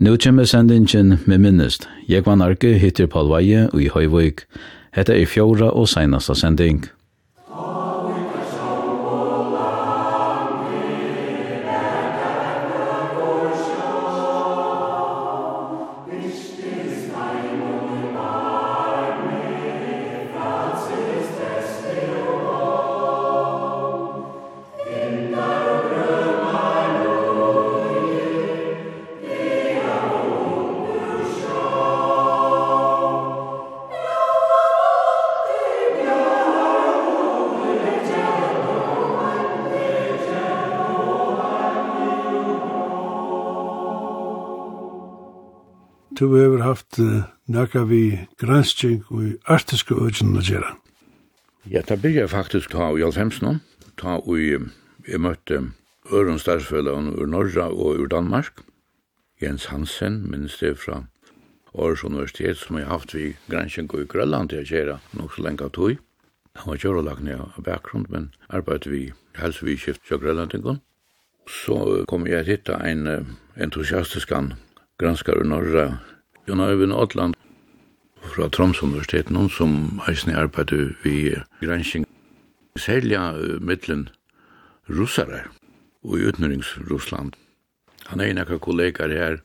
Nu kommer sendingen med minnest. Jeg var narki hittir Palvaje og i Høyvøyk. Hetta er fjóra og seinasta sending. nekka vi grænsking og i arktiske å gjøre? Ja, det blir jeg faktisk ta i alfemsen, ta i, jeg møtte Øren Starsfølgen ur Norra og ur Danmark, Jens Hansen, minnes det fra Årets Universitet, som jeg haft vi grænsking og i Grønland til å gjøre nok så lenge tog. Han var kjørelagt ned av bakgrunn, men arbeidet vi helseviskift til Grønlandingen. Så kom jeg til å hitte en entusiastisk granskar i Norra Jon Øyvind Åtland fra Troms Universitet, noen som eisne arbeidde vi gransking, særlig mittlen russare og i utenringsrussland. Han er nekka kollegaer her,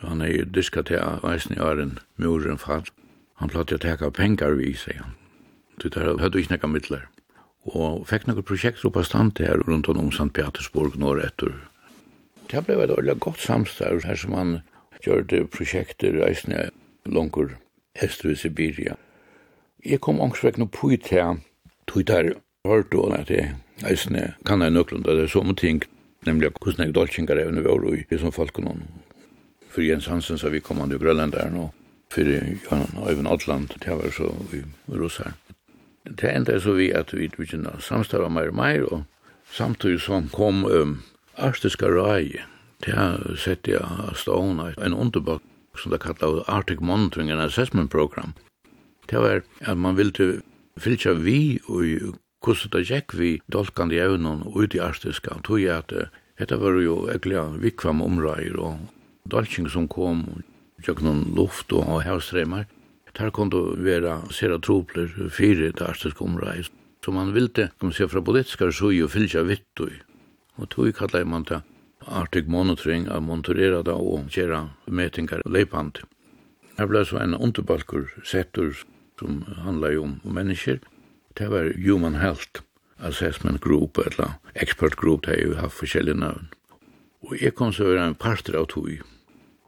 han er diska til eisne jaren muren fall. Han platt til å teka pengar vi, sier han. Det der hadde ikke nekka mittler. Og fikk nekka prosjekt oppa stand her rundt om St. Petersburg norr etter. Det ble et ordentlig godt samstarv her som han gjør det prosjekter eisne langer hester i Sibiria. Jeg kom ångsvekk noe på ut her, tog der hørt og at jeg eisne kan jeg nøklund, det er sånne ting, nemlig hvordan jeg dolkingar evne vi var i som folk noen. For Jens Hansen sa vi kom an til Grønland der nå, for Jan Øyvind Adland, det var så i Russar. Det enda er så vi at vi begynner samstava meir og meir, og samtidig som kom um, Arstiska Rai, det har sett jeg stående en underbakt som det kallar Arctic Monitoring and Assessment Program. Det var at man ville fylltja vi og hvordan det gikk vi dolkande evnen ut i arktiska, tog jeg at dette var jo egentlig vikvam omrøyer og dolking som kom, tjøk noen luft og havstremar, der kom det være sera tropler fire til arktiska omrøyer. Så man ville, kan man se, fra politiska sui og fylltja vitt og tog kallar man det Arctic Monitoring av monitorera da og gjøre metingar leipant. Her ble så en underbalkur settur som handlar om mennesker. Det var Human Health Assessment Group, eller Expert Group, det er jo haft forskjellige navn. Og jeg kom så være en parter av tog.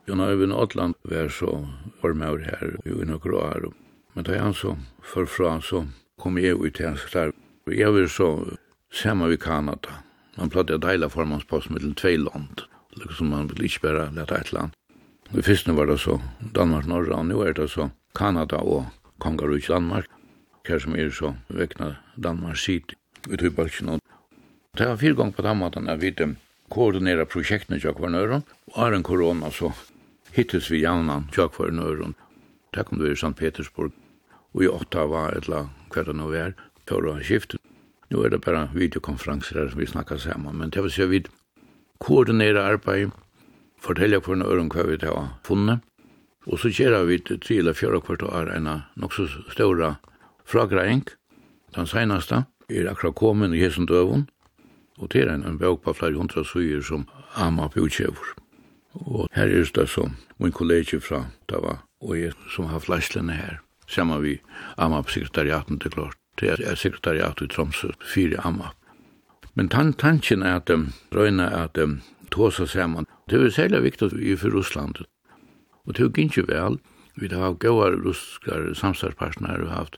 Jon Øyvind Åtland var så ormaur her i noen år. Men da han så forfra, så kom jeg ut til hans klar. Jeg var så sammen i Kanada Man platt att dela formanspost mellan två land. Liksom man vill inte bara leta ett land. Det första var det så Danmark norra och nu är det så Kanada och Kongarus Danmark. Här som är så väckna Danmark sitt i Tybalken. Det var fyra gånger på den maten att vi koordinera projekten i Tjökvarnören. Och är en corona så hittills vi jämnan Tjökvarnören. Det kom du i Sankt Petersburg. Och i Ottawa, eller kvar det nu är, förra skiftet. Nu er det bare videokonferanser her som vi snakker sammen, men det vil si at vi koordinerer arbeid, forteller hver nøyren hva vi har funnet, og så gjør vi tre eller fjøre kvart år en nok så større fragreiing. Den seneste er akkurat kommet i hessen døven, og til en, en bøk på flere hundra søyer som Amap utkjøver. Og her er det som min kollega fra Tava, og jeg som har flæslene her, sammen vi Amap-sekretariaten til klart til jeg er sekretariat i Tromsø, fire amma. Men tan tanken er at um, røyna at um, tåsa saman. Det er særlig viktig i for Russland. Og det er ikke vel. Vi har hatt gode ruskar samstagspartner og haft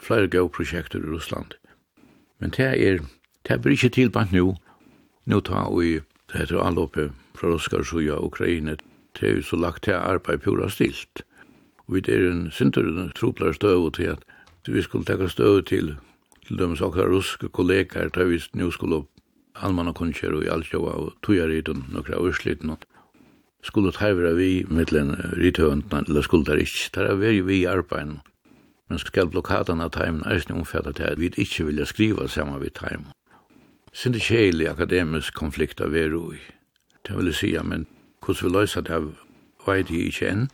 flere gode prosjekter i Russland. Men det er, det er ikke tilbant nu. Nu tar vi, det heter oppe fra ruskar suja Ukraina, det er jo så lagt til arbeid pura stilt. Og det er en sinter troplare støv til at Så vi skulle teka støv til, til dem sakra ruske kollegaer, da vi nu skulle opp almanna kunnskjer og i Alsjøa og Tujaritun, nokra ursliten, skulle tævra vi mittlen rithøvendna, eller skulle der ikke, der er veri vi i arbeid, men skal blokkadana taimen eisne omfæta til at vi ikkje vilja skriva saman vi taimen. Sindi kjeli akademisk konflikt av veru i. Det vil jeg sija, men hvordan vi løysa det av veit i ikke enn,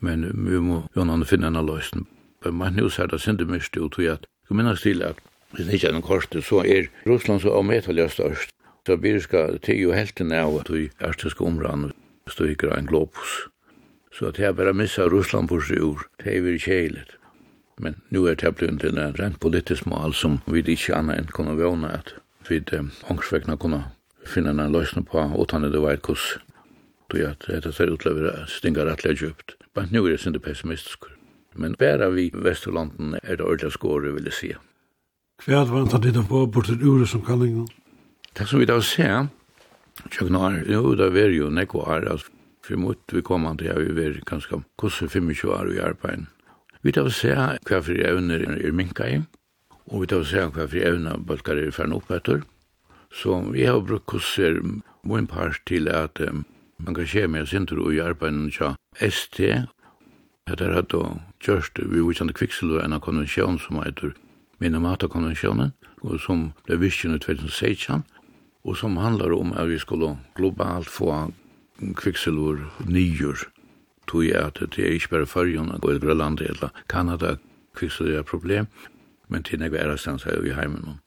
men vi må jo finne enn løysen man nu ser det synd mycket ut och at ska minnas til at hvis det ikke er noen korset, så er Russland så avmetallig størst. Så vi skal til jo helten av at vi ærstiske områdene styrker en globus. Så at jeg bare missa Russland på seg ur, det er vi kjeilet. Men nu er det blitt til en rent politisk mål som vi ikke annet enn kunne vågne at vi ångsvekkene kunne finne en løsning på utan det var et kurs. Så at det ser ut til utløver stinga rettelig djupt. Men nu er det sinde pessimistisk. Men bare vi Vesterlanden er det ordentlig skåre, vil jeg si. Hva vantar ditt av på bort til ure som kallingen? Det som vi da ser, tjøknar, jo, det er jo nekko her, altså, for mot vi kommer til, ja, vi er ganske kosse 25 år i arbeid. Vi da se hva for evner er minka i, og vi da se hva for evner balkar er fern opp etter. Så vi har brukt kosser min part til at um, man kan skje med sinter og i arbeid tja ST, Hetta er då kjørst vi vet ikke kviksel og en av konvensjonen som heter Minamata-konvensjonen, og som ble visst i 2016, og som handlar om at vi skulle globalt få kvikselur nyer, tog at det er ikke bare fargen å gå i Grønland eller Kanada kviksel er problem, men til nekve er stans her vi heimen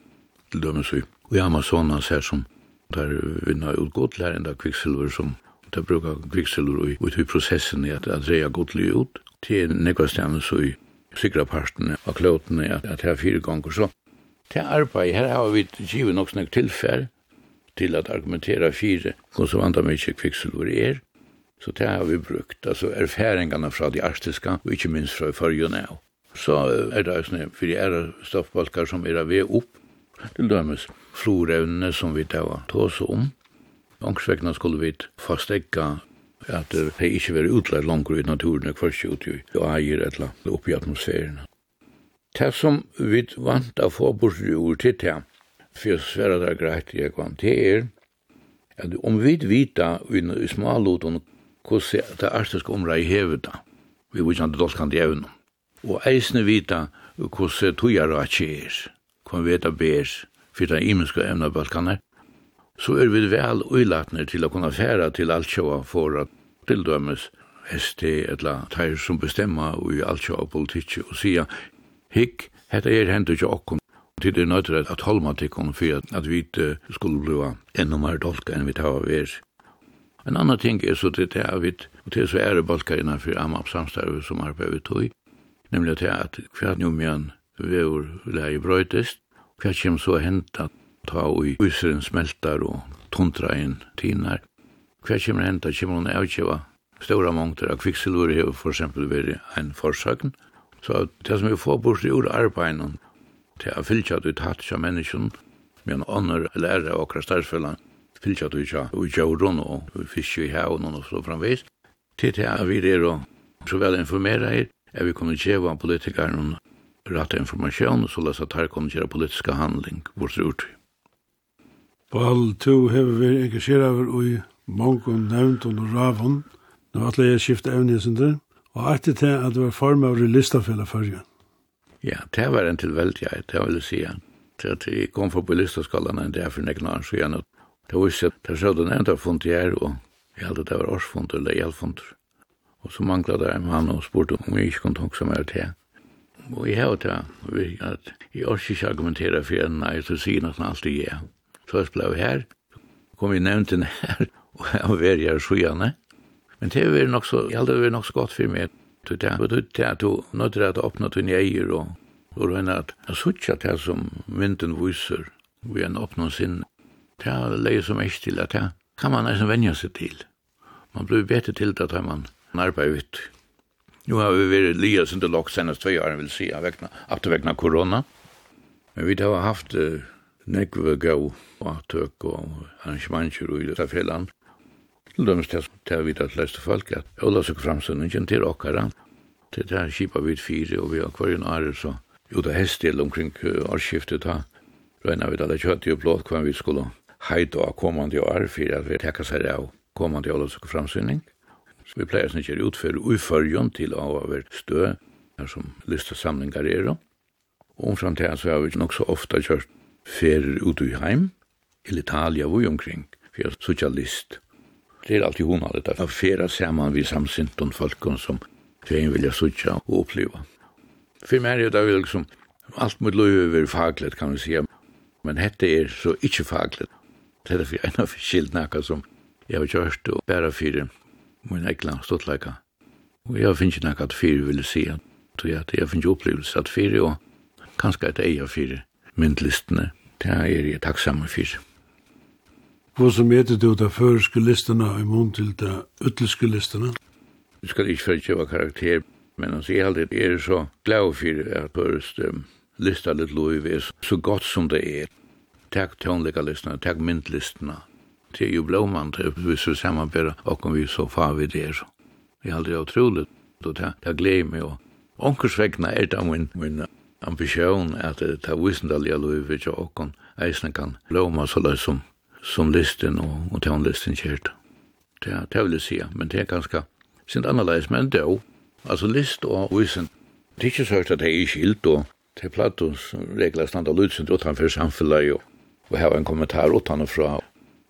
til dømes vi. Og i Amazonas her som der vinner utgått lærende kviksel som Det brukar kviksel i, ut i processen i at, att reja godlig ut til nekvastene så i sikra partene av klotene at, det er fire ganger så. Til arbeid, her har vi givet nok snakk tilfell til at argumentera fire konsumanta mykje kviksulver er, så det har vi brukt, altså erfaringene fra de arktiska, og ikke minst fra fyrjun av. Så er det sånn, for det er stoffbalkar som er av opp, til dømes florevnene som vi tar tås om. Ångsvekna skulle vi fastegga at det ikke var utlært langt i naturen, først ut i eier eller oppe i atmosfæren. Det som vi vant av få bort i ord til det, for jeg sverre det er greit jeg kan til er, at om vi vita i smalloten hvordan det arktiske området er hevet da, vi vet ikke at det dolskant i evnen, og eisne vita hvordan togjer og er, hvordan vi vet veta ber, for det er imenske evnebalkene, så er vi vel uilatner til å kunne fære til alt sjåa for at til dømes ST eller teir som bestemma i alt og politikk og sia hikk, hetta er hendur ikke okkom til det nøytre at holma tikkum for at vi skulle bli enda mer dolka enn vi tar av er. En annan ting er så til det er vi, og til så er det balkar innanfor AMAP samstarve som arbeid vi tog, nemlig til at hver njumjan vevur lei brøytist, hver kjem så henta ta og yseren smeltar og tundrain tinar, Hva kommer hen til? Kommer hun avkjøve store mångter av kviksilver har for eksempel vært en forsøkn. Så det som vi får bort i ordet arbeiden, til å fylle at vi tatt av med en ånder lærer av akkurat størrfellet, fylle at vi ikke og gjøren og fiske i haven og så framvis, til til at vi er så vel informere her, er vi kommer til å politikere rett informasjon, så løs at her kommer til å politiske handling, bort ut. Paul, du har vært engasjeret i mange nevnt og ravun. Nå var jeg skiftet evne sin der, og etter til at det var form av listafella førgen. Ja, det var en tilveldighet, det vil jeg si. Til at jeg kom forbi listaskallene det er for nekken så siden, det var ikke at det skjedde nevnt av fundet her, og jeg hadde det var årsfunnet eller hjelfunnet. Og så manglet det en mann og spurte om jeg ikke kunne tanke som er til. Og jeg har det, at jeg orker ikke argumentere for en, nei, så sier noe alltid ja. Så jeg ble her, kom jeg nevnt den her, og jeg var her sjøene. Men det var nok så, jeg hadde vært nok så godt for meg, det var det at du nødde at åpne til neier, og og røyne at jeg sutja det som vinden viser, vi en åpne sin. det er leie som ikke til at det kan man nesten venja seg til. Man blir bedre til det at man arbeider ut. Nu har vi vært lia sin til lagt senest tve år, vil si, at det vekna korona. Men vi har haft uh, nekve gau og avtøk og arrangementer i dette fjellan til dømes til å vite at leste folk at Ola søker framstøndingen til åkere. Til det her kjipa vidt fire, og vi har kvar en ære så jo det hest til omkring årsskiftet da. Røyna vi det kjøtt i blått hva vi skulle heita av kommande år for at vi tekka seg av kommande Ola søker framstønding. Så vi pleier ikke å utføre uførgjøn til å ha vært stø, her som listesamlingar er. Og omfram til så har vi nok så ofta kjørt ferier ut i heim, til Italia hvor omkring, for jeg sosialist. Det er alltid hon hade det. Affära ser man vi samsynt om folken som tjejen vilja sutja og oppleva. For meg er det jo liksom alt mot löv over faglet kan vi säga. Men hette er så ikkje faglet. Det er for en av skillnader som jeg har kjørst og bæra fyrir min egna stortläka. Och jag finns inte något för vill se. Så jag, jag finns opplevelse at fyrir og kanskje et eia fyrir myndlistene. Det er jeg takksamme fyrir. Hva som heter du da føreske listene i mån til da ytterske listene? Vi skal ikke føre karakter, men altså, jeg alltid er så glad for at føreske lista litt lov er så godt som det er. Takk tånlegalistene, takk myndlistene. Det er jo blåmann, hvis vi samarbeider, og om vi så far vi der. Det er utrolig, og det er glede meg. Onkersvegna er det min, min ambisjon at det er visendalja lov, og eisne kan blåma så løy som som listen og, og tånlisten kjert. Det, det vil jeg si, men det er ganske sint annerledes, men det er altså list og visen. Det er ikke så hørt at det er skilt, og det er platt og regler standa lydsynt utanfor samfunnet, og, og her var en kommentar utanfra,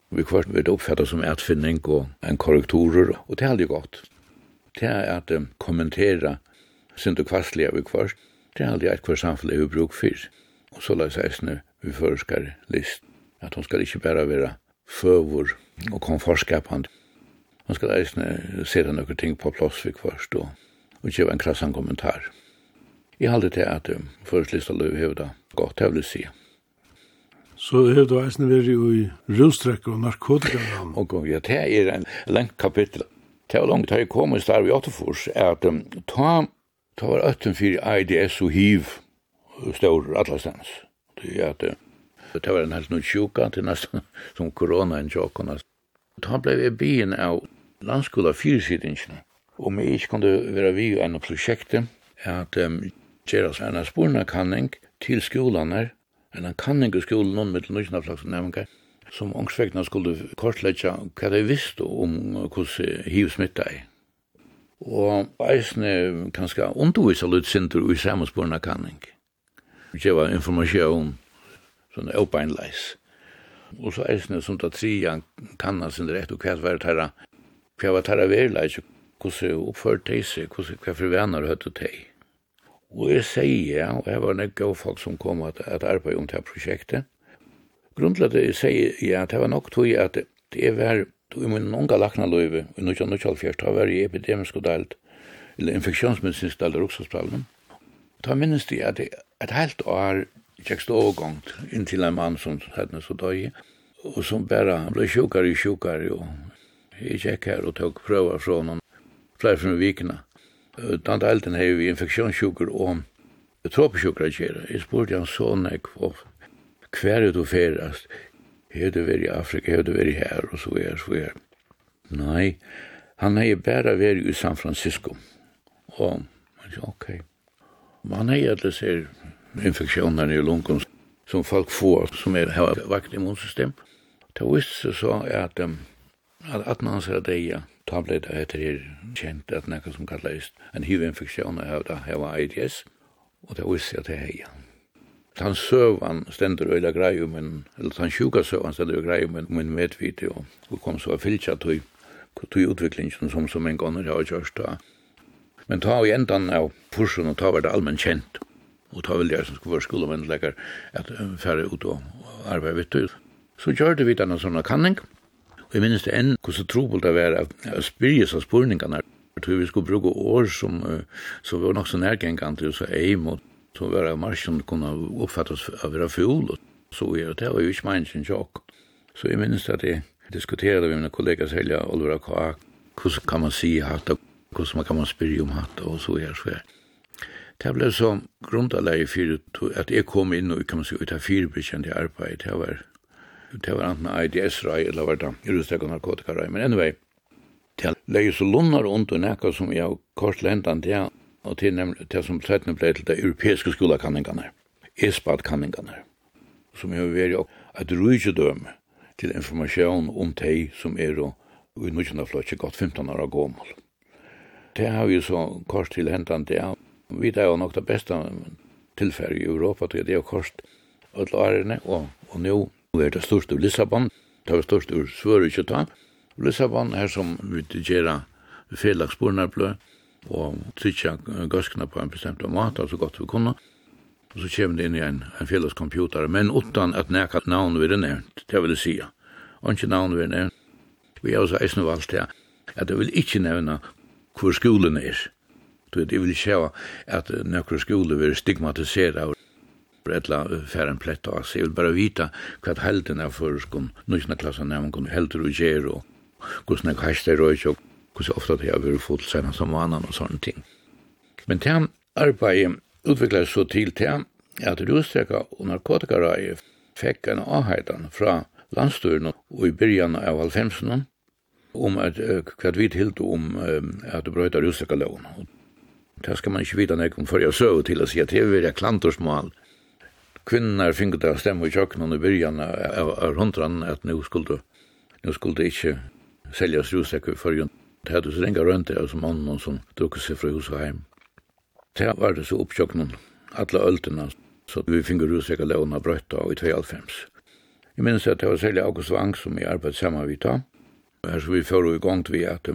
vi kvart vi oppfatta som etfinning og en korrektorer, og det er aldri godt. Det er at um, kommentera sint og kvastlige vi kvart, det er aldri et kvart samfunnet vi bruk fyr, og så la seg eisne vi forskar list at hon skal ikkje berre vera føvor og komfortskapand. Hon skal eisne seta nokre ting på plass vi kvarst og, og gjeva en krassan kommentar. Jeg halde til at um, førstlista løy hevda godt hevlig si. Så hevde du eisne veri i rullstrekk og narkotika. Og ja, det er en lengt kapittel. Det var langt her jeg kom i starv i Åttefors, er at um, ta, ta var 18 fyrir IDS og HIV stor atlasstens. Det er at för det var en helt snudd sjuka till nästan som corona en tjockorna. Han blev i byen av landskola fyrsidningarna. Og vi ikke kunne være vi og ennå prosjektet at um, gjøres en sporene kanning til skolene, en kanning i skolen noen med nødvendig slags nevninger, som ångsvekna skulle kortlegge hva de visste om hvordan hiv smitta er. Og eisne kanskje undervisa litt sinter i sammensporene kanning. Det var informasjon sånn opeinleis. Og så eisne som ta trian kanna sin rett, og hva var tarra, hva var tarra verleis, hvordan oppført de seg, hva for venner høyt og teg. Og jeg sier, og jeg var nek av folk som kom at, at arbeid om det prosjektet, Grundlet det jeg sier, ja, det var nok tog at det var, i min unga lakna løyve, i 1924, det var i epidemisk og delt, eller infeksjonsmedisinsk delt, ruksasprallene, Da minnes de at, at helt år tjekst overgångt in till en mann som hadde så döj Og som bare ble sjukare og sjukare Og jeg gikk her og tok pröva fra noen flere fra vikene. Tant Elten har vi infektionssjukor og tropisjukor å gjøre. Jeg spurte han hans son hver er du färdast? Hur du vært i Afrika, hur du vært her? Og så er, så er. Nei, han har ju bara varit i San Francisco. Og han sa ok. Okay. Man har ju alldeles här infektioner i lungen som folk får som er, har vakt immunsystem. Det visste seg så at, um, at, at man ser det ja tablet etter det kjent at något som kallas en hivinfektion har da har AIDS og det visste at det er ja. Han sövan stendur øyla grejer men eller han sjuka søvann stendur øyla grejer men men medvite, og, og kom så filcha tøy, tøy utvecklingen som som en gång har gjort da. Men ta i ändan av kursen og ta var vart allmänt känt og ta vel det som skulle være skolemennlekker, at færre ut og arbeid vidt. Så gjør det vidt en sånn kanning, og jeg minnes det enn hvordan trobult det var å spyrje seg spurningene, jeg tror vi skulle bruke år som, som var nok så nærgengende, og så eim, og så var det marsjen kunne oppfattes av å være full, og så gjør det, det var jo ikke meningen sjokk. Så jeg minnes det at jeg diskuterade med mina kollegor Selja Olvera K. Hur kan man se hatt och hur kan man spyrja om hatt och så är det så här. Det ble så grunnleie for at jeg kom inn og kan man si ut av firebekjent i arbeid. Det var, det var enten AIDS-rei eller var det rusdeg og narkotikarei. Men anyway, det leie så lunnar rundt og nekka som jeg har kortlendan det, og til nemlig det som trettene ble til det europeiske skolakanningene, ESPAD-kanningene, som jo veri et rujtjedøm til informasjon om de som er og i nødvendig flott, ikke godt 15 år gammel. Det har vi så kort til hentan det vi det var nok det beste tilfellet i Europa til det kost alle årene, og, og nå er det største i Lissabon, det var største i Svørik ta. Lissabon her som vi gjør felagsbornarblø, og trykker gøskene på en bestemt mat, så godt vi kunne. Og så kommer det inn i en, en fellescomputer, men utan at nækket navn vil det nevnt, det vil jeg si. Og ikke navn vil det nevnt. Vi har også eisen valgt det, at jeg vil ikke nevne hvor skolen er. Du vet, jeg vil sjå at nøkker skole vil stigmatisere og bredla færre en plett av Jeg vil bare vita hva helden er for skon nøysna klassen er man helder og gjer og hvordan jeg hasht er og hvordan ofta det har vært fot sen som vanan og sånne ting. Men til arbeid utviklar så til til at rusdreka og narkotikarai fikk en avheidan fra landstøren og i byrjan av halvfemsen om at hva vi tilte om at brøyta rusdreka loven. Det skal man inte vita när kom før jeg så til å si at det er veldig klantorsmål. Kvinner Kvinnar det å stemme i kjøkkenen i byrjan av hundran at nå skulle nå skulle det ikke seljas rosäcker for jo. det hadde så ringa rundt det som mannen som drog seg fra hos og heim. Det var det så oppkjøkkenen, alle øltene, så vi fingo rosäcker låna brötta och i 25. Jeg minns at det var sälja August Wang som jag arbeid sammen vid ta. Her så vi fører i gang til vi at,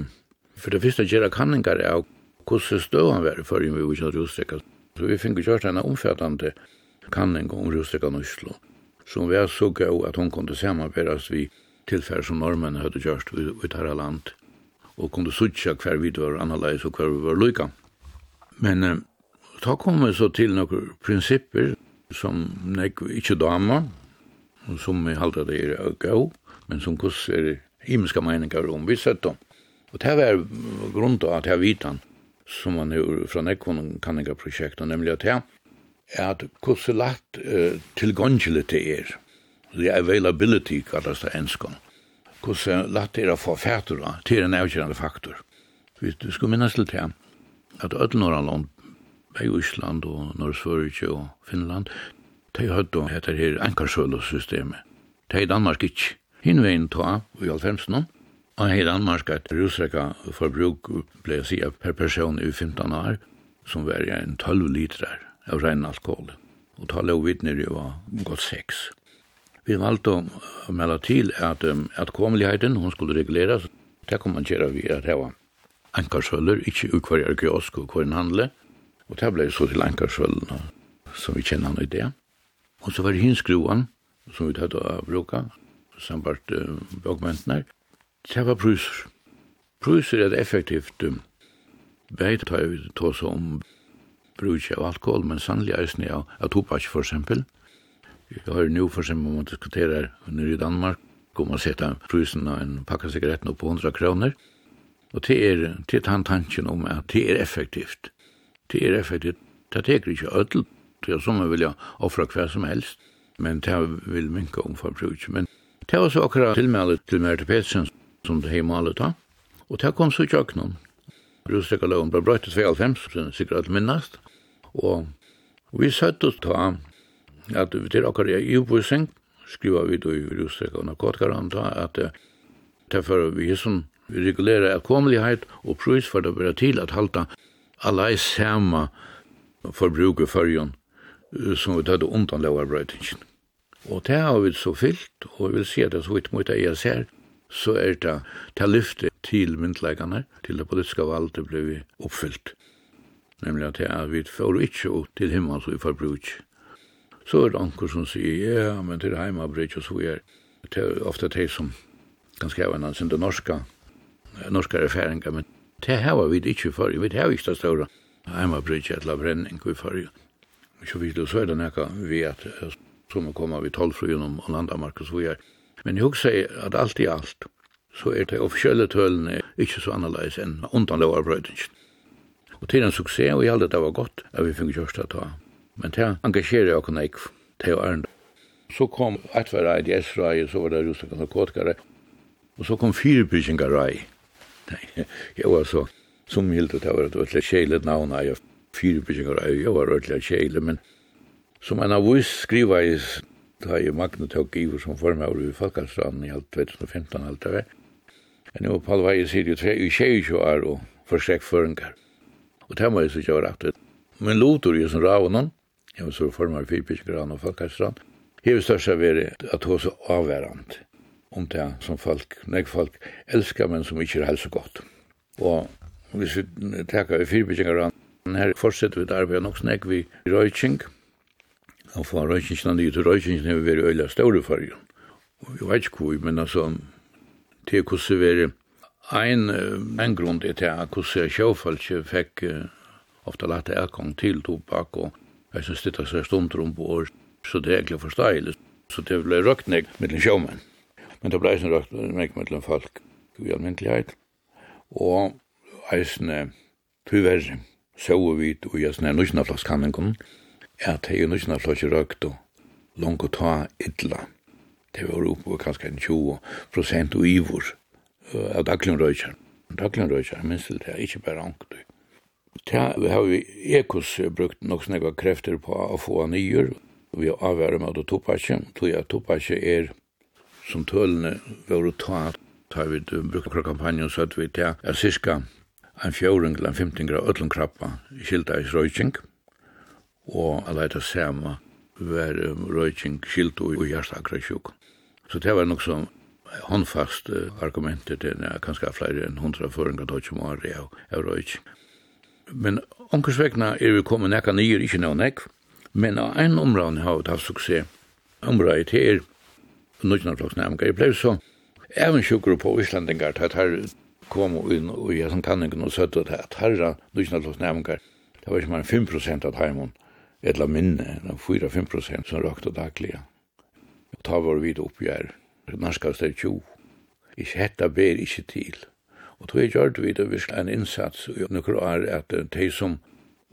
for det første gjerra kanningar er hvordan støvann var i fyrir vi var ikke rostrekka. Så vi fikk kjørt henne omfattande kanning om rostrekka Oslo, som vi så gau at hon kunde samarbeidast vi tilfær som normen hadde kjørt ut her land, og kunde sutja hver vi var annerleis og hver vi var lykka. Men eh, ta kom vi så til nokre prinsipper som nek ikke dama, som vi halte det er gau, men som kuss er himmelska meningar om vi sett dem. Og det var grunn av at jeg vitan som man gjør fra Nekon kanningaprosjektet, nemlig at her, at hvordan lagt uh, tilgångelig til er, the availability kallas det enskon, hvordan lagt er å få fæter til en avgjørende faktor. Hvis du skulle minnes til det, at Ødlenåra land, i Ísland og Norge, og Finland, de hadde dette her enkarsølesystemet. De i Danmark ikke. Hinveien tog av i 90 Og her i Danmark at rusrekka forbruk ble å si per person i 15 år, som var en 12 liter av ren alkohol. Og ta lov vittner jo var godt sex. Vi valgte å melde til at, at komeligheten, hun skulle reguleres, det kom man gjøre via at det var ankarsøller, ikke ut kiosk og hver en handle, og det ble så til ankarsøllen som vi kjenner han i det. Og så var det hinskroen, som vi tatt å bruke, sambart uh, Det var pruser. Pruser er effektivt. Beit har vi tås om bruk av alkohol, men sannlig er snig av, av tobak, for eksempel. Jeg har nu for eksempel, man diskuterer nere i Danmark, om man setter prusen av en pakka sigaretten opp på 100 kroner. Og det er, det er han tanken om at det er effektivt. Det er effektivt. Det teker ikke ødel. Det er som man vil offra hver som helst. Men det vil minka om forbruk. Men det var så akkurat tilmeldet til Merte Petsen, som det hei malet da. Og det kom så i kjøkkenen. Rustekaloven ble brøtt til 92, som er sikkert minnast. Og vi søtte oss ta at vi til akkar i uvisning, skriva vi då i rustekaloven og narkotikaran da, at derfor vi som vi regulerer erkommelighet og prøys for det bare til at halta alla i samme forbruket fyrjon som vi tatt undan lovarbrøytingen. Og det har vi så fyllt, og vi vil si at det er så vidt mot det jeg ser, så er det til lyfte til myndleggene, til det politiske valget ble oppfyllt. Nemlig at jeg vet for ikke og til himmel så vi får bruk. Så er det anker som sier, ja, men til heima bruk og så er det ofte de som kan skrive en annen norska, norska erfaringer, men det her var vi ikke for, vi har ikke det større. heima bruk et la brenning vi for. Så vidt, så er det nekka vi at som er kommet vi tolv fru gjennom Landamark og så er Men jeg husker at alt i alt, så er det offisielle tølene ikke så annerledes enn undanlov av brøydingen. Og til en suksess, og jeg aldri det var godt, at vi fikk gjørst det ta. Men det engasjerer jeg kunne ikke til å ærende. Så kom et etverreid i Esraie, så var det rusak og narkotikare, og så kom fire brydingar rei. Nei, Jeg var så, som hilde det var et ordentlig kjeile navn, jeg rei, jeg var ordentlig kjeile, men som en av oss skriva i da jeg Magne tok i som formøver i Falkalstranden i alt 2015 alt det var. Men nå på alveg sier jo tre i 22 år og forsøk føringar. Og det må jeg så ikke være aktuelt. Men lotor jo som ravnen, jeg var så formøver i Fyrpiskran og Falkalstranden, størst av veri at hos avværand om det som folk, nek folk elskar, men som ikkje er helse godt. Og hvis vi teka i fyrbyggingar an, her fortsetter vi et arbeid nok snek vi røyking, Han får røykingen nye til røykingen har vært øyla større for jo. Og jeg vet ikke hvor, men altså, til hvordan vi er en, en grunn til at hvordan sjåfalske fikk ofte lagt erkong til tobak, og jeg synes det er så stundt rom på år, så det er egentlig forståelig. Så det ble røkt nek mellom sjåmenn. Men det ble eisen røkt nek mellom folk i alminnelighet. Og eisen, tyverre, så vi og jeg snær nøysene av flaskammen kom, at hei nysna flotsi røgt og langt ta illa. Det var oppe på kanskje en 20 prosent og ivor av daglun røykjar. Daglun røykjar, minst til det, ikke bare ankt. Det har vi ekos brukt nok snakka krefter på å få nyer. Vi har avværet med å topasje, tog jeg topasje er som tølene var å ta tar vi brukar kampanjen så at vi tar cirka en fjøring eller en femting grad ötlun krabba i skilda i røykjeng og alle etter samme var um, røyking skilt og hjertakra sjuk. Så det var nok som håndfast uh, argumenter til uh, kanskje flere enn hundra føringar tog som var av, av røyking. Men omkursvekna er vi kommet nekka nyer, ikke noe nekk, men av en område har vi hatt suksess. Området her, nødvendig jeg ble så, even sjukker på Íslandingar, at her kom inn og jeg som kan ikke noe søtt at herra nødvendig det var ikke mer 5 av heimen eller minne, 4-5 prosent som røkte daglig. Og ta var vi oppgjør, norskast er 20. Ikke hetta ber ikke til. Og tog jeg gjør vi det virkelig en innsats i noen år at de som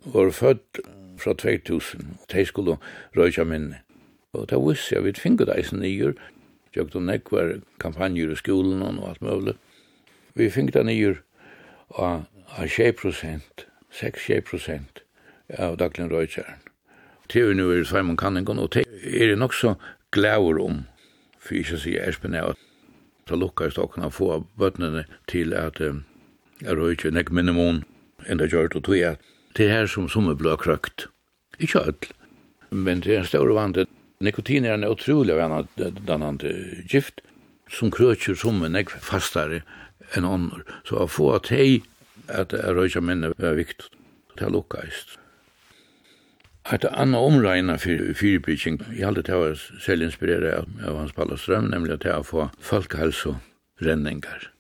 var født fra 2000, de skulle røyja minne. Og da visste jeg, vi finner finket eisen nyer, jeg tog nekvar kampanjer i skolen og alt mulig. Vi finner det nyer av 6 prosent, 6-6 prosent av daglig røytjæren. Det er jo nu er Simon Kanningen, og det er nok så glæver om, for ikke å si Espen er at så lukkast kunne få bøtnene til at jeg røy ikke nek minimum enda gjørt og tog at det er her som som er blå krøkt. Ikke alt, men det er en større vante. Nikotin er en utrolig vannande gift som krøkjer som er nek fastare enn ånder. Så å få at hei at jeg røy ikke minne er viktig. Det er lukkast. Et annet omreina for fyrirbygging. Jeg halde det var selv inspireret av av Hans Pallastrøm, nemlig til å få folkehelsorenningar.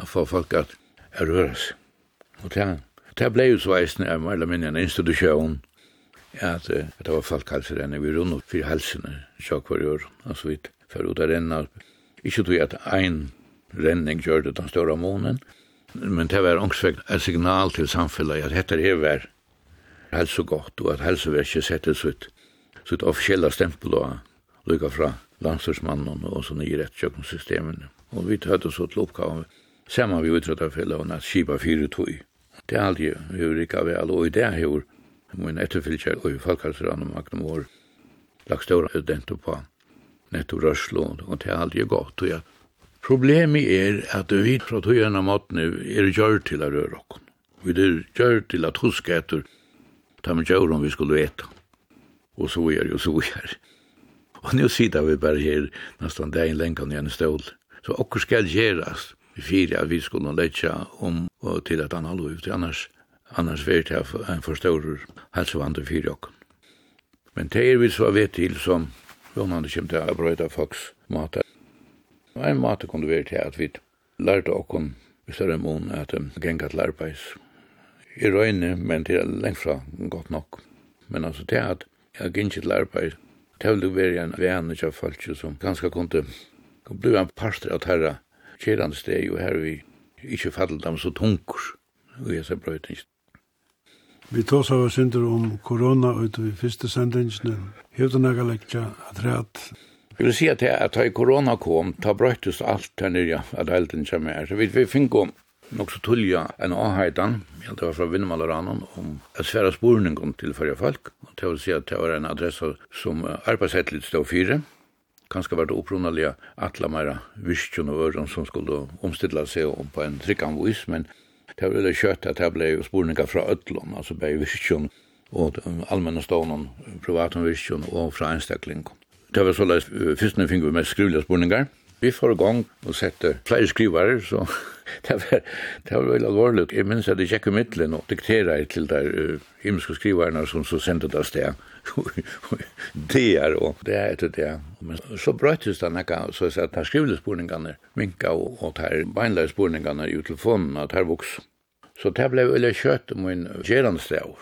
å få folk at jeg røres. Og til, til ble jo så eisne, jeg var minne en institusjon, at, at det var folkehelsorenning, vi rundt opp for helsene, sjokk for hver år, altså vidt, for ut av renna. Ikke tog at ein renning gjør det den større månen, men det var ångsvekt et signal til samfunnet at dette er vært helsegott og at helseverket settes ut sitt offisiella stempel og lykka fra landstyrsmannen og sånn i rettjøkkensystemen. Og vi tøtte så til oppgaven sammen vi utrøtterfellet og at skipa fire tog. Det er aldri hur rikka vel, og i det hur min etterfylkja og i folkhalsran og magnum år lagt ståra studenter på netto rørslo og det er aldri godt. Og ja. Problemet er at vi fra tøyana måten er gjør til å røre oss. Vi er gjør til at husk etter ta med om vi skulle äta. Och så är det och så är det. Och nu sitter vi bara här nästan en lenge länkan i en stol. Så och skal göras. Vi fyrer at vi skulle lägga om og til att han har lov annars annars vet jag en för helsevand hälsovandre fyrer jag. Men det är vi så vet till som Jonan kom til å bröta folks mat. En mat kunde være til att vi lærte oss i større mån att gänga till arbets i røyne, men det er lengt fra godt nok. Men altså det at jeg gikk til arbeid, det ville være en venn av folk som ganske kunne bli en parster av terra kjerande steg, og her vi ikke fattet dem så tungt, og jeg ser brøytings. Vi tås av oss synder om korona ut i første sendingsene. Hevde nega lekkja at rett. Jeg vil si at jeg, at da korona kom, ta brøytist alt her nirja, at helden kommer her. Så vi, vi finko nok så tullja en avheitan, ja, det var fra Vindmalaranum, om et svære spurning til fyrir folk. Og til å si at det var en adressa som arbeidshetlig stod fire, kanskje vært opprunalige atla meira virkjon og øren som skulle omstilla seg om på en trikkan vis, men det var veldig kjøtt at det ble spurningar fra ötlån, altså bei virkjon og allmenne stånen, privaten virkjon og fra einstakling. Det var såleis, fyrst nu finner vi mest skrivliga spurningar. Vi får i gang og sette flere så det var, det var väl allvarligt. Jag minns at jeg gikk i middelen og diktera till där der uh, himmelske skrivarna som så sände det där. det är og det är det där. Men så bröts det nekka, så att sier at spårningarna minka och och här beinleir spårningarna i telefonen att här vux. Så det blev väl kött om en gjerandstavur.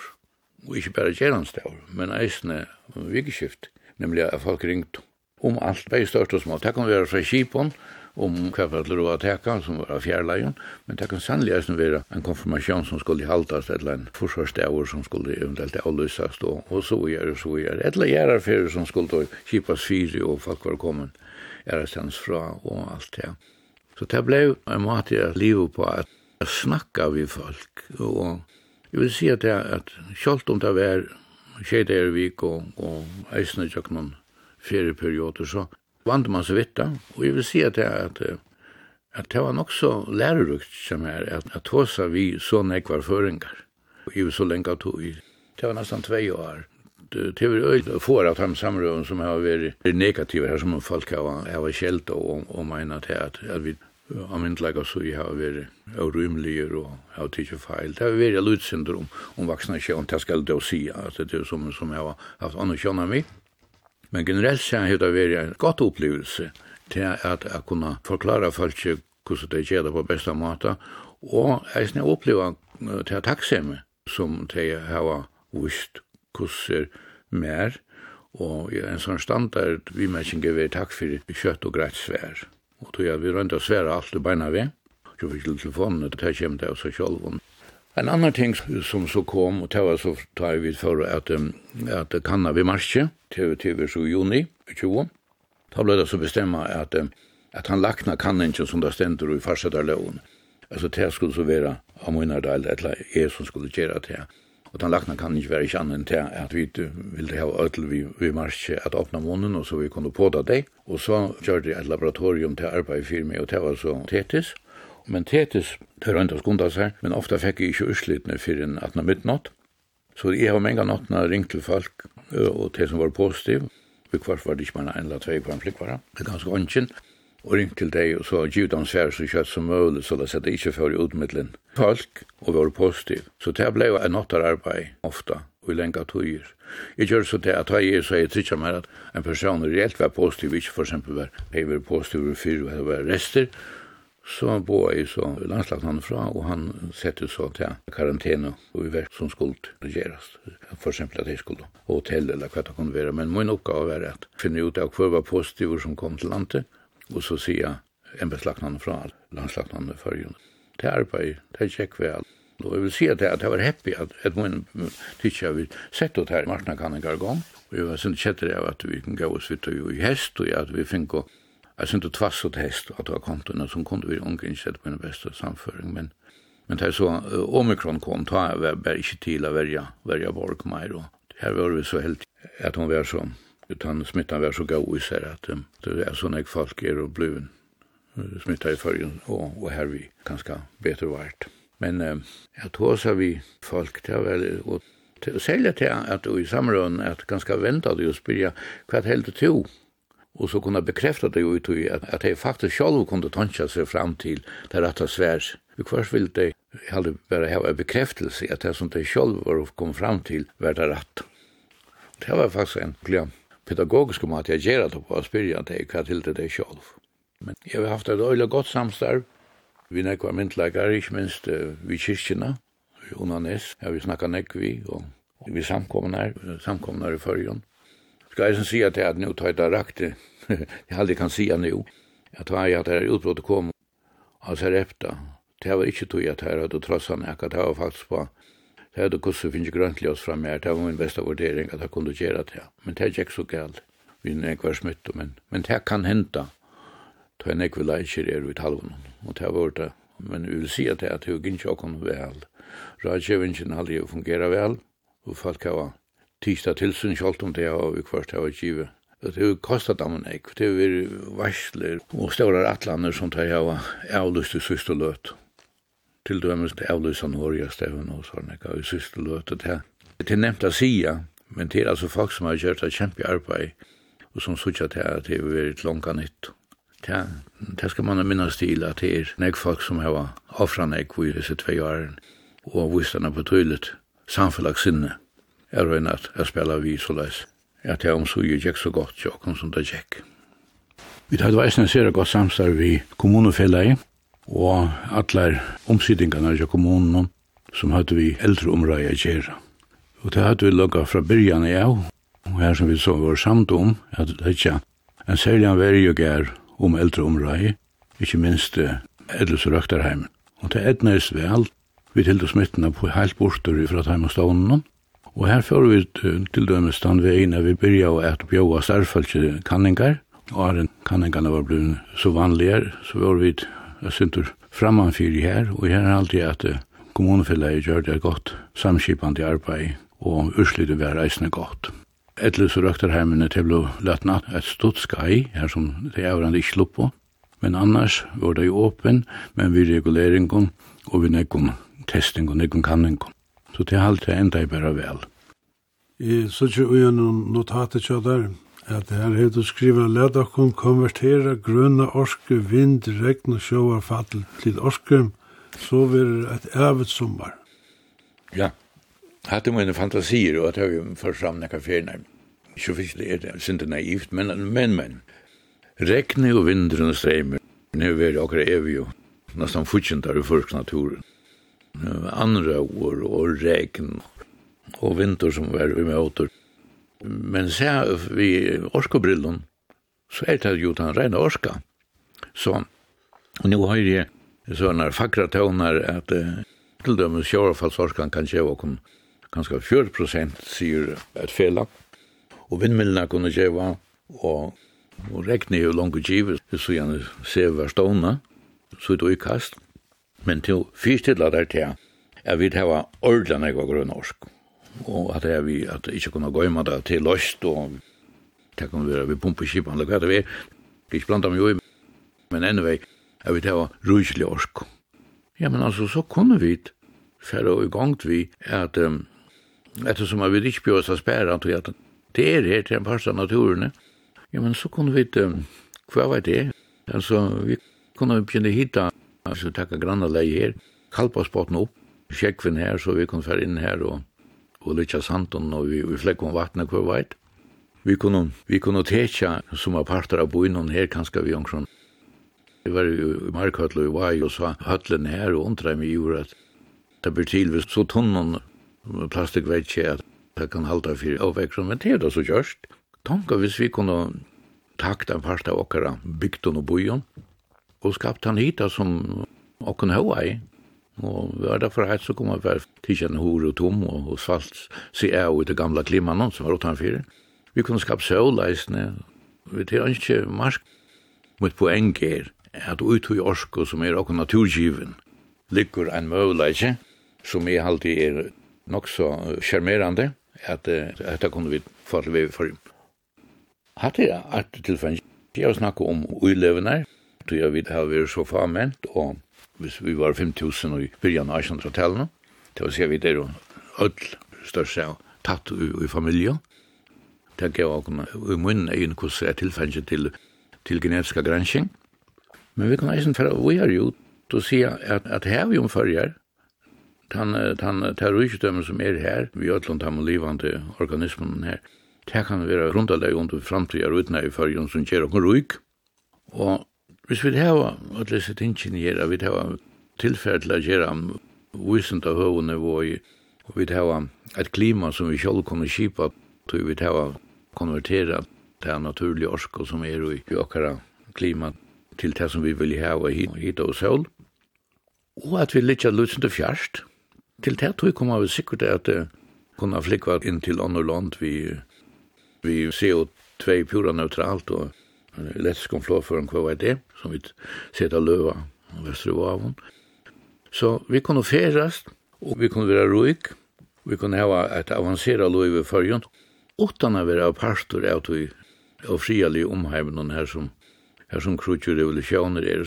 Och inte bara gjerandstavur, men eisne vikskift. Nämligen att folk ringt om allt, bare størst og små. Det kan vara fra Kipon, om hva for lov å teka, som var av fjærleien, men det kan sannelig eisen være en konfirmasjon som skulle haltas, eller en forsvarsdavur som skulle eventuelt avlysas, og, og så gjør, og så gjør, eller gjærarferer som skulle kipas fyri, og folk var kommet, gjærastens fra, og alt det. Så det ble en måte jeg livet på at snakka vi folk, og jeg vil si at, det, at kjolt om det var tjejer vik og, og eisne tjøkken ferieperioder, så vant man så vitt og jeg vil si at det at, at det var nok så lærerukt som er at, at tåsa vi så nekvar føringar i så lenge tog i det var nesten tvei år det var øyla for at de samrøven som har vært negativa her som folk har, har kjelt og, og mener til at, at vi amyndlega så jeg har vært aurymliger og har tidsi feil. Det har vært lutsyndrom om vaksna kjønn, det skal det å si at det er som, som jeg har haft andre kjønn av mig. Men generellt så har det vært en godt opplevelse til at jeg kunne forklare folk hvordan det gjør det på beste måte, og jeg har opplevd til at takksomme som de har vist hvordan mer, og en sånn standard vi mennesker vil takk for kjøtt og greit svær. Og tog jeg vi rønte å svære alt du beina vi, så fikk jeg telefonen, og det kommer til oss selv En annan ting som så kom, og det var så tar vi for at, at kanna vi marsje, til TV så juni 20, da ble det så bestemma at, at han lakna kanningen som det stender i farsetarloven. Altså det skulle så være av munnar del, eller jeg som skulle gjøre det. Og den lakna kan ikke være ikke annet til at vi ville ha ødel vi, vi marsje at åpna munnen, og så vi kunne påta det. Og så gjør det et laboratorium til arbeid i firma, og det var så tetis. Men tetis tør han skunda seg, men ofta fikk jeg ikke utslitne fyrir enn 18 midnatt. Så jeg har mange nattene ringt til folk, og til som var positiv, vi kvart var det ikke bare en eller tvei kvar en flikkvara, det er ganske ånden, og ringt til deg, og så givet han sær så kjøtt som mulig, så det sette ikke fyrir utmiddelen folk, og var positiv. Så det blei en nattar arbeid, ofta, og i lenga tøyer. Jeg gjør så det at jeg så jeg trykker meg at en person reelt var positiv, ikke for eksempel var, jeg var positiv for fyrir, var rester, Så bo i så landslagt han fra, og han sette så til karantene og i verk som skulle gjøres, For eksempel at jeg skulle hotell eller hva det kunne være. Men min oppgave var at finne ut av hva var positiver som kom til landet, og så sier embedslagnan fra landslagnan for jo. Det arbeid, det tjekk vi alt. Og jeg vil si at jeg var happy at et mun tidsja vi sett ut her i Martna Kanningar gang, Og jeg var sånn kjettere av at vi kan gå oss vidt og i hest og at vi finko jeg synes det tvass og test at det var kontene som kunne vi unge på den beste samføring, men men det så uh, omikron kom, ta jeg var bare ikke til å verja, verja borg mer, og her var vi så helt at hun var så, utan smittan var så god i seg at um, det er sånn jeg folk er og blir smitta i fyrjen, og, og her vi ganske bedre vart. Men uh, jeg tog seg vi folk, det var veldig, og særlig til at i samråden at ganske ventet å spyrja, hva heldt du og så kunne bekrefta det jo i at, at jeg faktisk sjálf kunne tonsja seg fram til det rette svær. Vi kvart vil det heller bare ha en bekreftelse at det som det sjálf var kom fram til var det rett. Det var faktisk en glem pedagogisk om at jeg gjør det på å spyrja deg hva til det er. Men jeg har haft et øyla godt samstarv. Vi nekva myndleikar, ikke minst vi kyrkina, i Unanes, jeg vi snakka nekvi, og vi samkomnar, her i fyrjon skal eisen sige til at nu tar jeg det rakte, jeg aldri kan sige nu, at tar jeg at det her utbrottet kom, altså her efter, det var ikke tog at her, at du tross han ikke, det var faktisk på, det hadde kurset finnes grøntlig oss frem her, det var min beste vurdering at jeg kunne gjøre det, men det er ikke så galt, vi er ikke vært smitt, men, men det kan hente, da jeg ikke vil leikere er ut halvun, og det var det, men vi vil si at det er at det ikke kunne vel, rådgjevingen aldri fungerer vel, og folk har tisdag tilsyn kjolt om det og vi kvart har givet. Det har kostat dem en ekv, det har vært varsler og stålar atlander som de av avlyst i syste løt. Til dømes det avlyst av Norge steven og sånn ekv i syste løt. Det er nevnt å sija, men det er altså folk som har gjort et kjempe arbeid og som sutja til at det har vært langt nytt. Ja, det skal man minnes til at det er nek folk som har offra nek i disse tve åren og visstene på tøylet samfunnlag sinne er røyna at jeg spela vi så leis. det er om så jeg gikk så godt, jeg kom som det gikk. Vi tar det veisne ser godt samstarv vi kommunefellet, og atler omsidingene av kommunen som hadde vi eldre omrøy å gjøre. Og det hadde vi lukket fra byrjan i av, og her som vi så var samt om, at det ikke en særlig an veri verje gær om eldre omrøy, ikke minst eldres røkterheim. Og det etnest vel, vi tildes midten av helt borter fra Teimastavnen, Og her får vi til dømes den veien vi byrja å et bjåa stærfølse kanningar, og er kanningarna var blivit så vanligere, så var vi et syntur framanfyr her, og her er alltid at kommunefellet gjør det godt samskipande arbeid, og urslitet var reisende godt. Etter så røkter heimene til å løtna et stort skai, her som det er hverandre ikke slupp på, men annars var det jo åpen, men vi reguleringen, og vi nekken testing og nekken kanningen. Så det er halte enda jeg bare vel. I sånn og gjennom notatet der, at her er du skriva let okkom konvertera grønna orske, vind, regn og sjåar fattel til orske, så vil et evet sommer». Ja, hatt det mine fantasier, og at jeg får fram nekka ferien. her. Ikke fisk det er sinte naivt, men, men, men. Regn og vindrun og streimer, nu er det akkurat evig, jo. nesten futjent er i fyrk naturen anrøver og regn og vinter som var i møter. Men se vi orskobrillen, så er det jo den rene orska. Så nå har jeg sånne fakra tøvner at uh, til dømes sjørefallsorskan kan kjeva kom ganske 40 prosent sier et fela. Og vindmillene kunne kjeva, og, og regnet er jo langt givet, så gjerne ser hver stående, så er det utkast. kast. Men til fyrstidla der til at vi hava ordla og grøn orsk. Og at det vi at ikke kunne gå ima det til løst og det kunne være vi pumpe kipan eller hva det er ikke blant meg jo i men enn vei at vi hava rujslig orsk. Ja, men altså så kunne vi færre og i gang vi at um, ettersom vi ikke bjør oss spæra til at det er her til en par av naturen ja, men så kunne vi um, hva var det? Altså, vi kunne begynne hitta Altså takka granna leie her, kalpa spotten opp, sjekkvinn her, så vi kunne fære inn her og, og lytja santon, og vi, vi flekk om vattnet hver veit. Vi kunne, vi kunne tekja som er parter av boinon her, kanskje vi omkron. Vi var i markhøtla i Vai og sa høtlen her og undra mig i jordet. Det blir tilvist så tonnen plastikveitje at det kan halda fyrir avvekron, men det er det så gjørst. Tanka hvis vi kunne takta en parter av okkara bygden og boion, og skapt han hita som okken hoa i. Og vi var derfor heit så kom han for tidkjenne hore og tom og, og svalt se av i det gamla klimanon som var åttan fyrir. Vi kunne skapt søvleisne, vi tar ikke marsk. mot poeng er at ut i orsko som er okken naturgiven ligger en møvleise som er alltid er nok så charmerande at dette kunne vi få til vi for. Hatt er at tilfell, jeg har snakket om uilevene, tror jeg vidt har vært så farment, og hvis vi var 5.000 i byrjan av 1800-tallene, det var sier vi der og ødel størst seg tatt i, i familien. Det gav åkne i munnen egen hvordan jeg tilfellet til, til genetiska gransking. Men vi kan eisen for vi har gjort å si at, at her vi omfølger, den, den terroristdømmen som er her, vi ødelen tar med livende organismen her, det kan være grunderlig under framtida og utnæg i følgen som gjør åkne ryk, og Hvis vi har at lese tingene her, vi har tilfell til å gjøre visent av høvene og vi har et klima som vi selv kunne kjipa, og vi har konvertera til naturlig orsk som er i okkara klima til det som vi vil ha hit, hit og sol, og at vi litt lusende fjerst. Til det tror jeg kommer vi sikkert at det kunne flikva inn til andre land vi, vi CO2 pura neutralt og lettskon flåføren hva var det som vi seta løva av Vesterhavn. Så vi kunne ferast, og vi kunne være roik, vi kunne hava et avansera løyve fyrjun, utan å være pastor av tog og frialig omheimen her som her som krutjur revolusjoner er.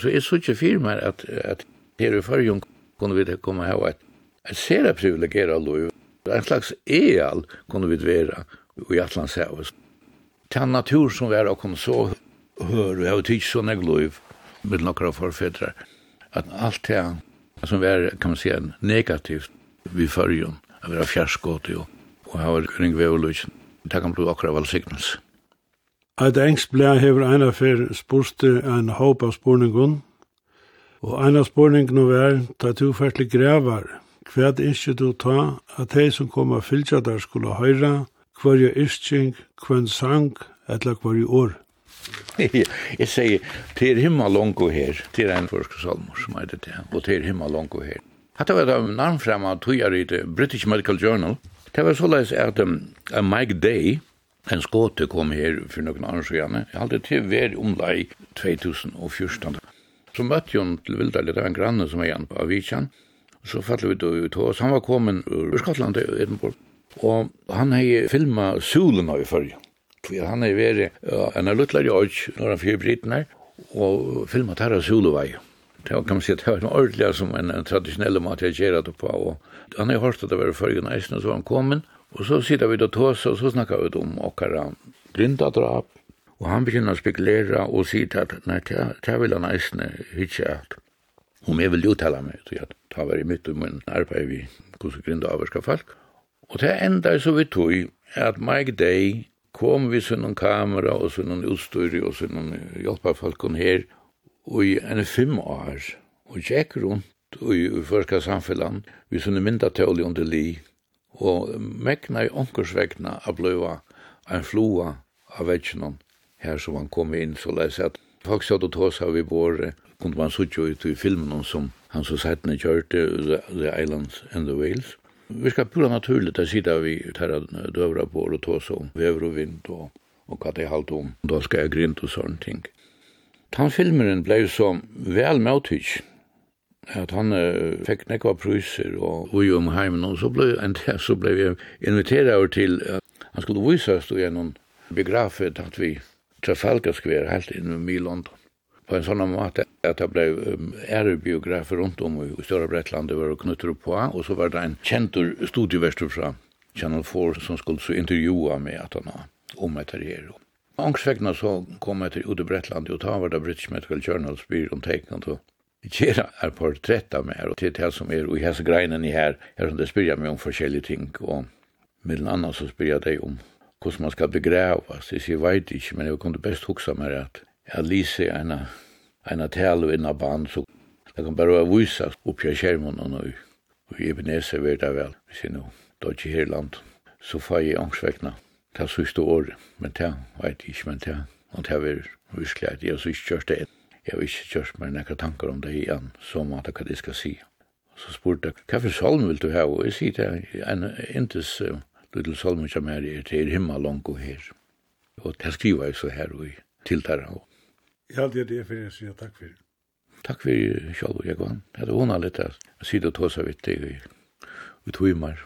Så jeg så ikke fyrir meg at, at her i fyrjun kunne vi komme hava et, et sere privilegera løyve, en slags eal kunne vi være i Atlantshavet. Tan natur som vi er og kom så hör och jag har tyckt såna glöv med några förfäder att allt det som är kan man säga negativt vi förjon av era fjärskott och och har kring vävlus det kan bli akkurat välsignelse. Eit engstblad hever eina fyr spurste en håp av spurningun, og eina spurningun var, ta tu færsli grevar, kvad ikkje du ta at hei som koma fylgja der skulle høyra, hver jo isching, hver sang, etla hver jo år. Jeg sier, det er himma longo her, det er en forsk salmer som er det, og det er himma longo her. Hatta var det navn frem av tujar i det British Medical Journal. Det var såleis at um, Mike Day, en skåte kom her for noen andre sjøene, jeg hadde til vær omlai 2014. Så møtte hun til Vildar, det var en granne som er igjen på Avicjan, så fattet vi det ut hos, han var kommet ur Skottland i Edinburgh, og han hei filma Sulen av i fyrja. For han er veri uh, en av Lutler i når han fyrir her, og filmet her av Sulevei. Det var, kan man si, det var en ordelig som en, en tradisjonell mat jeg gjerat på, og han har hørt at det var fyrir næsten, og så var han kommet, og så sitter vi da tås, og så snakkar vi om okkara grindadrap, og han begynner å spekulera og sier at nei, det vil han næsten hitje at om jeg vil uttale meg, så jeg tar være i mitt og min arbeid vi hvordan grindadrap skal folk. Og det enda så vi tog at Mike Day kom vi sin kamera og sin utstyr og sin hjelparfalkon her og i en fem år og gikk rundt og i uforska samfellan vi sin myndatøylig under li og mekna i onkersvekna a bløva en floa av vetsjonen her som han kom inn så leis at folk satt og av vi båre kunne man suttja ut i filmen som han så sett när kjørte The Islands and the Wales Vi ska pura naturligt att sitter vi tæra døvra på och tås så väder og vind og, och hva det halt om. Då ska jeg grint och sånt ting. Han filmeren blev så väl møttig at han uh, fikk nekva pruser og ui om heimen, og så ble, en, så ble vi inviteret over til at uh, han skulle vise oss gjennom begrafet at vi Trafalgar skver helt inn i Milond på en sånn måte at det ble ærebiografer rundt om i Større Bretland, det var knutter på, og så var det en kjentur studieverster fra Channel 4 som skulle så intervjua med at han om etter her. Ångsvekna så kom jeg til Ude Bretland, og ta var det British Medical Journal spyr om teikene, og Kjera er portrett av meg, og til det som er, og i hese greinen i her, her som det spyr jeg meg om forskjellige ting, og mellom annet så spyr jeg deg om hvordan man skal så Jeg sier, veit ikke, men jeg kunne best huksa meg at jeg lyser en av tale og innan barn så det kan bare være visa upp jag skjermen og nu og i benäser vet jeg vel, hvis jeg nå, da er ikke her land, så får jeg ångstväckna det siste året men det vet ikke, men det och det är virkelig at jeg har ikke kjørt det. Jeg har ikke kjørt meg nekka tankar om det igjen, som at hva det skal si. Så spurte jeg, hva for salm vil du ha? Og jeg sier det, en intes uh, lille salm som er til himmel langt og her. Og det skriver jeg så her og tiltar han. Jeg er det for jeg sier takk for. Takk for, Kjallur Jekvann. Jeg hadde hun har litt jeg sier det og ta seg vitt i tøymer.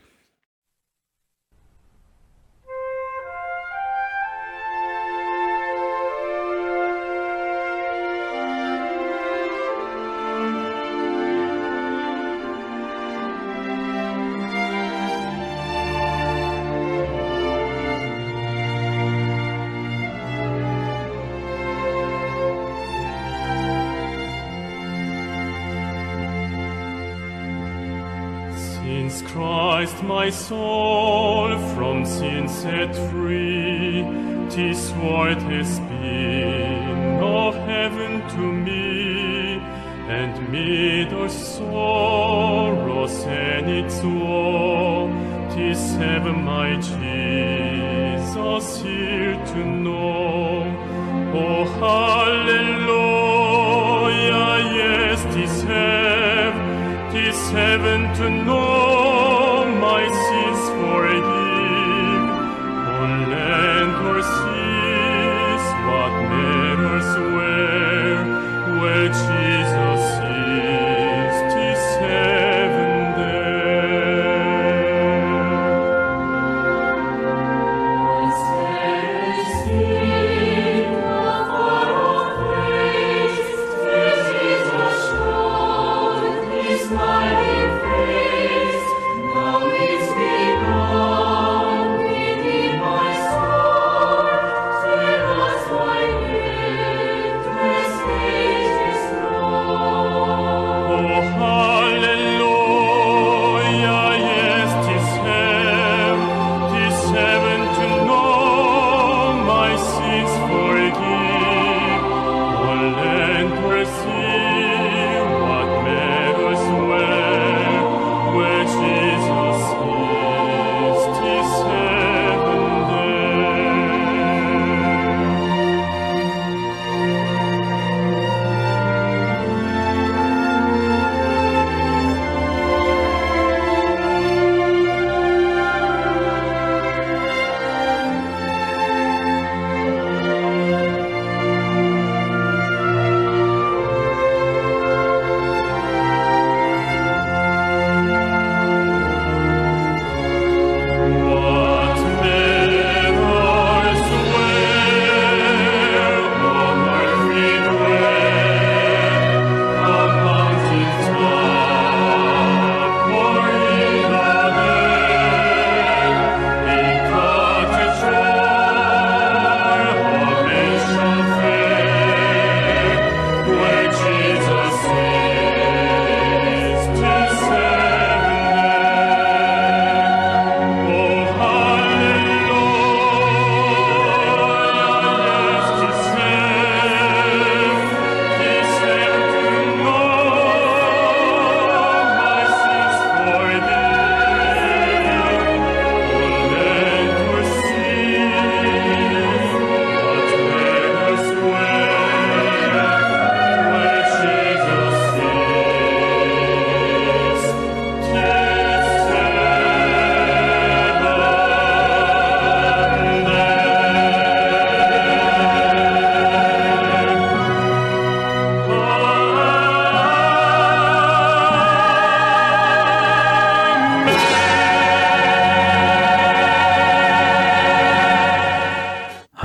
soul from sin set free Tis what has been of heaven to me And mid our sorrows and its woe Tis heaven my Jesus here to know. Oh, how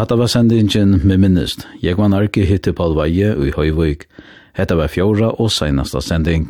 Hatta var sendingen med minnest. Jeg var narki hittir Palvaje og i Høyvøyk. Hetta var fjóra og seinasta sending.